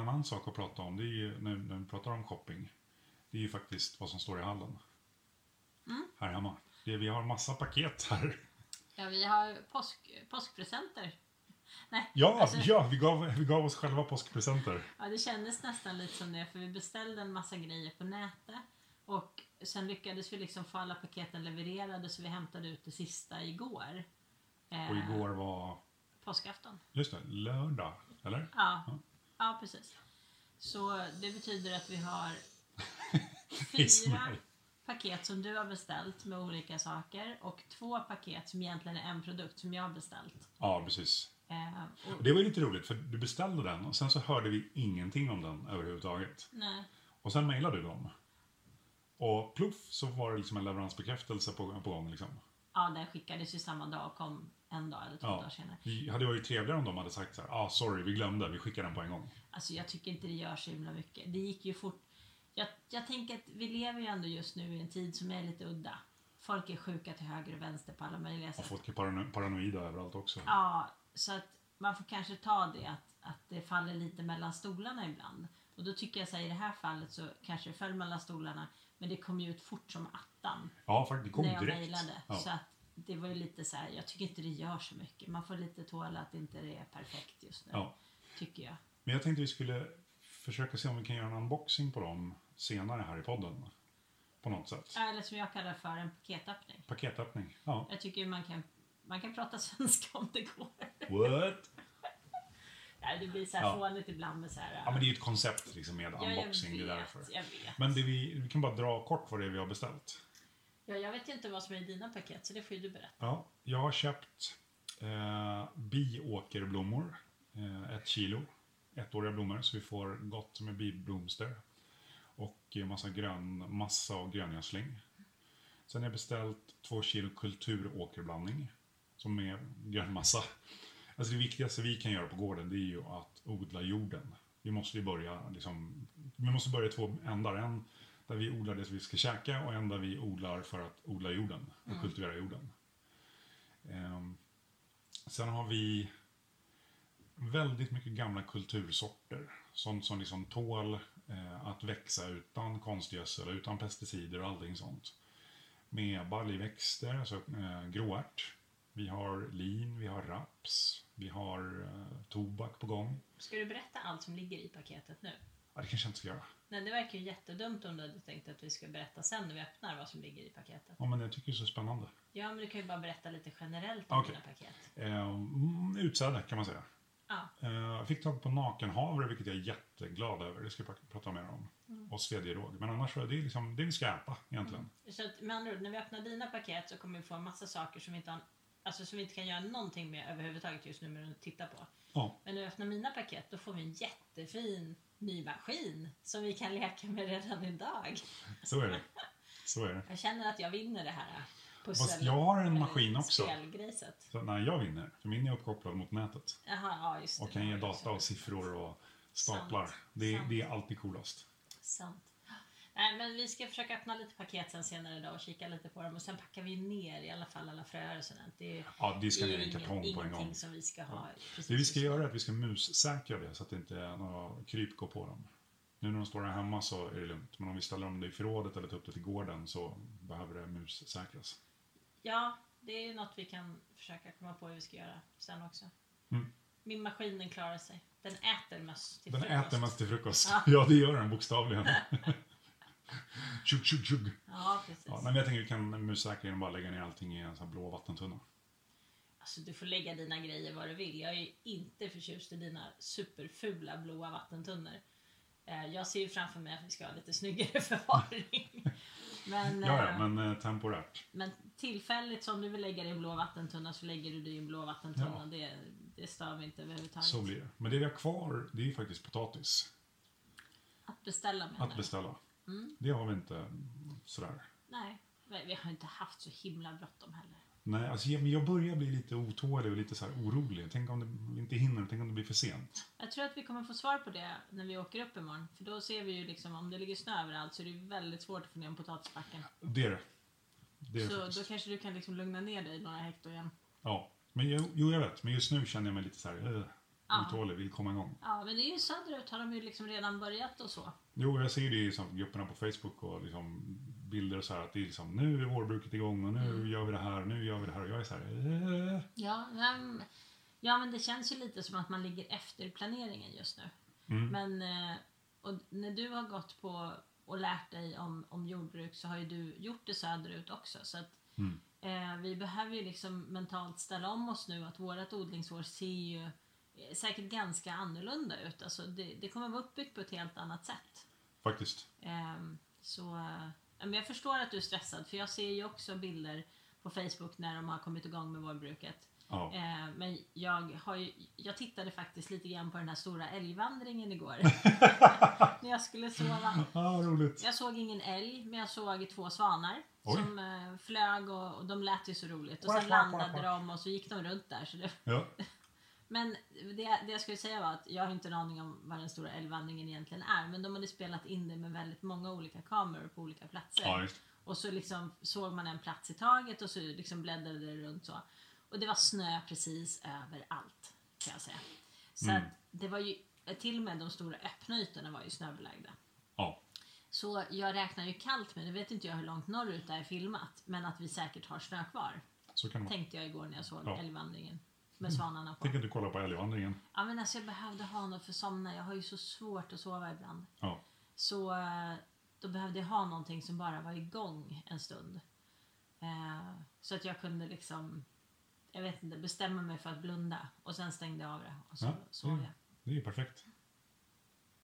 en annan sak att prata om, det är ju, när, när vi pratar om shopping, det är ju faktiskt vad som står i hallen. Mm. Här hemma. Det, vi har massa paket här. Ja, vi har påsk, påskpresenter. Nej, Ja, alltså, ja vi, gav, vi gav oss själva påskpresenter. ja, det kändes nästan lite som det, för vi beställde en massa grejer på nätet. Och sen lyckades vi liksom få alla paketen levererade så vi hämtade ut det sista igår. Eh, Och igår var, Påskafton. just det, lördag, eller? Ja, Ja. Ja precis. Så det betyder att vi har fyra paket som du har beställt med olika saker och två paket som egentligen är en produkt som jag har beställt. Ja, precis. Eh, Och det var ju lite roligt, för du beställde den och sen så hörde vi ingenting om den överhuvudtaget. nej, Och sen mejlade du dem. Och pluff så var det liksom en leveransbekräftelse på, på gång. Liksom. Ja, den skickades ju samma dag och kom en dag eller två Ja. dagar senare. Det hade varit trevligare om de hade sagt så här, ah, sorry, vi glömde, vi skickar den på en gång. Alltså jag tycker inte det gör så himla mycket. Det gick ju fort. Jag, jag tänker att vi lever ju ändå just nu i en tid som är lite udda. Folk är sjuka till höger och vänster på alla möjliga Och sätt. folk är parano- paranoida överallt också. Ja, så att man får kanske ta det att, att det faller lite mellan stolarna ibland. Och då tycker jag så här, i det här fallet så kanske det föll mellan stolarna. Men det kom ju ut fort som attan Ja, faktiskt, det kom när jag direkt. mejlade. Ja. Så att det var ju lite så här, jag tycker inte det gör så mycket. Man får lite tåla att inte det är perfekt just nu. Ja. Tycker jag. Men jag tänkte vi skulle försöka se om vi kan göra en unboxing på dem senare här i podden. På något sätt. Eller som jag kallar för en paketöppning. Paketöppning. Ja. Jag tycker man kan, man kan prata svenska om det går. What? Det blir så här Ja. fånigt ibland med så här... Ja, men det är ju ett koncept liksom med Ja, jag unboxing. Det är vet, därför. jag vet. Men det vi, vi kan bara dra kort vad det är vi har beställt. Ja, jag vet ju inte vad som är i dina paket, så det får ju du berätta. Ja, jag har köpt eh, biåkerblommor. Eh, ett kilo. Ettåriga blommor, så vi får gott med biblomster. Och en massa grön, massa och gröngödsling. Sen har jag beställt två kilo kulturåkerblandning. Som är grön massa. Alltså det viktigaste vi kan göra på gården det är ju att odla jorden. Vi måste ju börja liksom, vi måste börja i två ändar. En där vi odlar det som vi ska käka och en där vi odlar för att odla jorden och kultivera jorden. Ehm, sen har vi väldigt mycket gamla kultursorter. Sånt som liksom tål eh, att växa utan konstgödsel, utan pesticider och allting sånt. Med baljväxter, alltså eh, gråärt. Vi har lin, vi har raps, vi har eh, tobak på gång. Ska du berätta allt som ligger i paketet nu? Ja, det kanske jag inte ska göra. Nej, det verkar ju jättedumt om du hade tänkt att vi ska berätta sen när vi öppnar vad som ligger i paketet. Ja, men jag tycker det är så spännande. Ja, men du kan ju bara berätta lite generellt om Okej. dina paket. Eh, mm, utsäde kan man säga. Ja, Eh, Jag fick tag på nakenhavre, vilket jag är jätteglad över. Det ska jag pra- prata mer om. Och svedjeråg. Men annars så är det liksom det vi ska äta egentligen. så att, med andra ord, när vi öppnar dina paket så kommer vi få en massa saker som vi inte har Alltså som vi inte kan göra någonting med överhuvudtaget just nu med att titta på. Ja, Men när vi öppnar mina paket då får vi en jättefin ny maskin som vi kan leka med redan idag. så är det. Så är det. Jag känner att jag vinner det här pussel... Fast jag har en maskin också. Så nej, jag vinner. För min är uppkopplad mot nätet. Jaha, ja. Och kan ge data och siffror och staplar. Sant. Det, Sant. det är alltid coolast. Sant. Nej, men vi ska försöka öppna lite paket sen senare idag och kika lite på dem. Och sen packar vi ner i alla fall alla fröer och sånt. Det är, Ja, det ska det ner i en ingen- kartong på en ingenting gång. som vi ska ha. precis Det vi ska göra är att vi ska mussäkra det så att det inte är några kryp går på dem. Nu när de står här hemma så är det lugnt. Men om vi ställer dem i förrådet eller tar upp det till gården så behöver det mussäkras. Ja, det är ju något vi kan försöka komma på hur vi ska göra sen också. Mm. Min maskin den klarar sig. Den äter möss till Den frukost. äter mest till frukost. Ja. Ja, det gör den bokstavligen. tjugg, tjugg, tjugg. Ja, precis. Ja, men jag tänker att vi kan mussäkra genom att bara lägga ner allting i en sån här blå vattentunna. Alltså, du får lägga dina grejer var du vill. Jag är ju inte förtjust i dina superfula blåa vattentunnor. Eh, Jag ser ju framför mig att vi ska ha lite snyggare förvaring. Men, Ja, eh, ja, men eh, temporärt. men tillfälligt som du vill lägga det i en blå vattentunna så lägger du det i en blå vattentunna. Ja. Det, det stör mig inte överhuvudtaget. Så blir det. Men det vi har kvar, det är ju faktiskt potatis. Att beställa menar Att beställa. Mm. Det har vi inte sådär. Nej, vi har inte haft så himla bråttom heller. Nej, alltså jag, men jag börjar bli lite otålig och lite så orolig. Tänk om det inte hinner, tänk om det blir för sent. Jag tror att vi kommer få svar på det när vi åker upp imorgon. För då ser vi ju liksom om det ligger snö överallt så är det väldigt svårt att få ner en potatisbacken. Det är det. Det är det Så då faktiskt. kanske du kan liksom lugna ner dig några hekto igen. Ja. Men jag, jo, jag vet. Men just nu känner jag mig lite så här... Uh, Ja. otålig, vill komma igång. Ja, men det är ju söderut har de ju liksom redan börjat och så. Jo, jag ser det i liksom, grupperna på Facebook och liksom, bilder och så här att det är liksom, nu är vårbruket igång och nu Mm. gör vi det här, nu gör vi det här och jag är så här, eh. Ja, men, ja, men det känns ju lite som att man ligger efter planeringen just nu. Mm. Men eh, och när du har gått på och lärt dig om, om jordbruk så har ju du gjort det söderut också. Så att, Mm. eh, vi behöver ju liksom mentalt ställa om oss nu att vårt odlingsår ser ju säkert ganska annorlunda ut. Alltså det, det kommer vara uppbyggt på ett helt annat sätt. Faktiskt. Ehm, så men jag förstår att du är stressad för jag ser ju också bilder på Facebook när de har kommit igång med vårbruket. Ja. Eh, men jag, har ju, jag tittade faktiskt lite grann på den här stora älgvandringen igår. när jag skulle sova. Vad roligt. Jag såg ingen älg, men jag såg två svanar Oj. som eh, flög och, och de lät ju så roligt. Och sen landade de och så gick de runt där. Så det, Ja. men det, det jag skulle säga var att jag har inte en aning om vad den stora älgvandringen egentligen är. Men de hade spelat in det med väldigt många olika kameror på olika platser. ja. Och så liksom såg man en plats i taget och så liksom bläddrade det runt så. Och det var snö precis överallt kan jag säga. Så Mm. det var ju, till och med de stora öppna ytorna var ju snöbelagda. Ja. Så jag räknar ju kallt med, nu vet inte jag hur långt norrut det är filmat, men att vi säkert har snö kvar. Så kan vara. Tänkte jag igår när jag såg Ja. Älgvandringen. Med svanarna på. Tänk att du kollar på älgvandringen. Ja men alltså jag behövde ha något för att somna. Jag har ju så svårt att sova ibland. Ja. Så eh, då behövde jag ha någonting som bara var igång en stund. Eh, så att jag kunde liksom, jag vet inte, bestämma mig för att blunda. Och sen stängde jag av det och så Ja, sov mm. jag. Det är ju perfekt.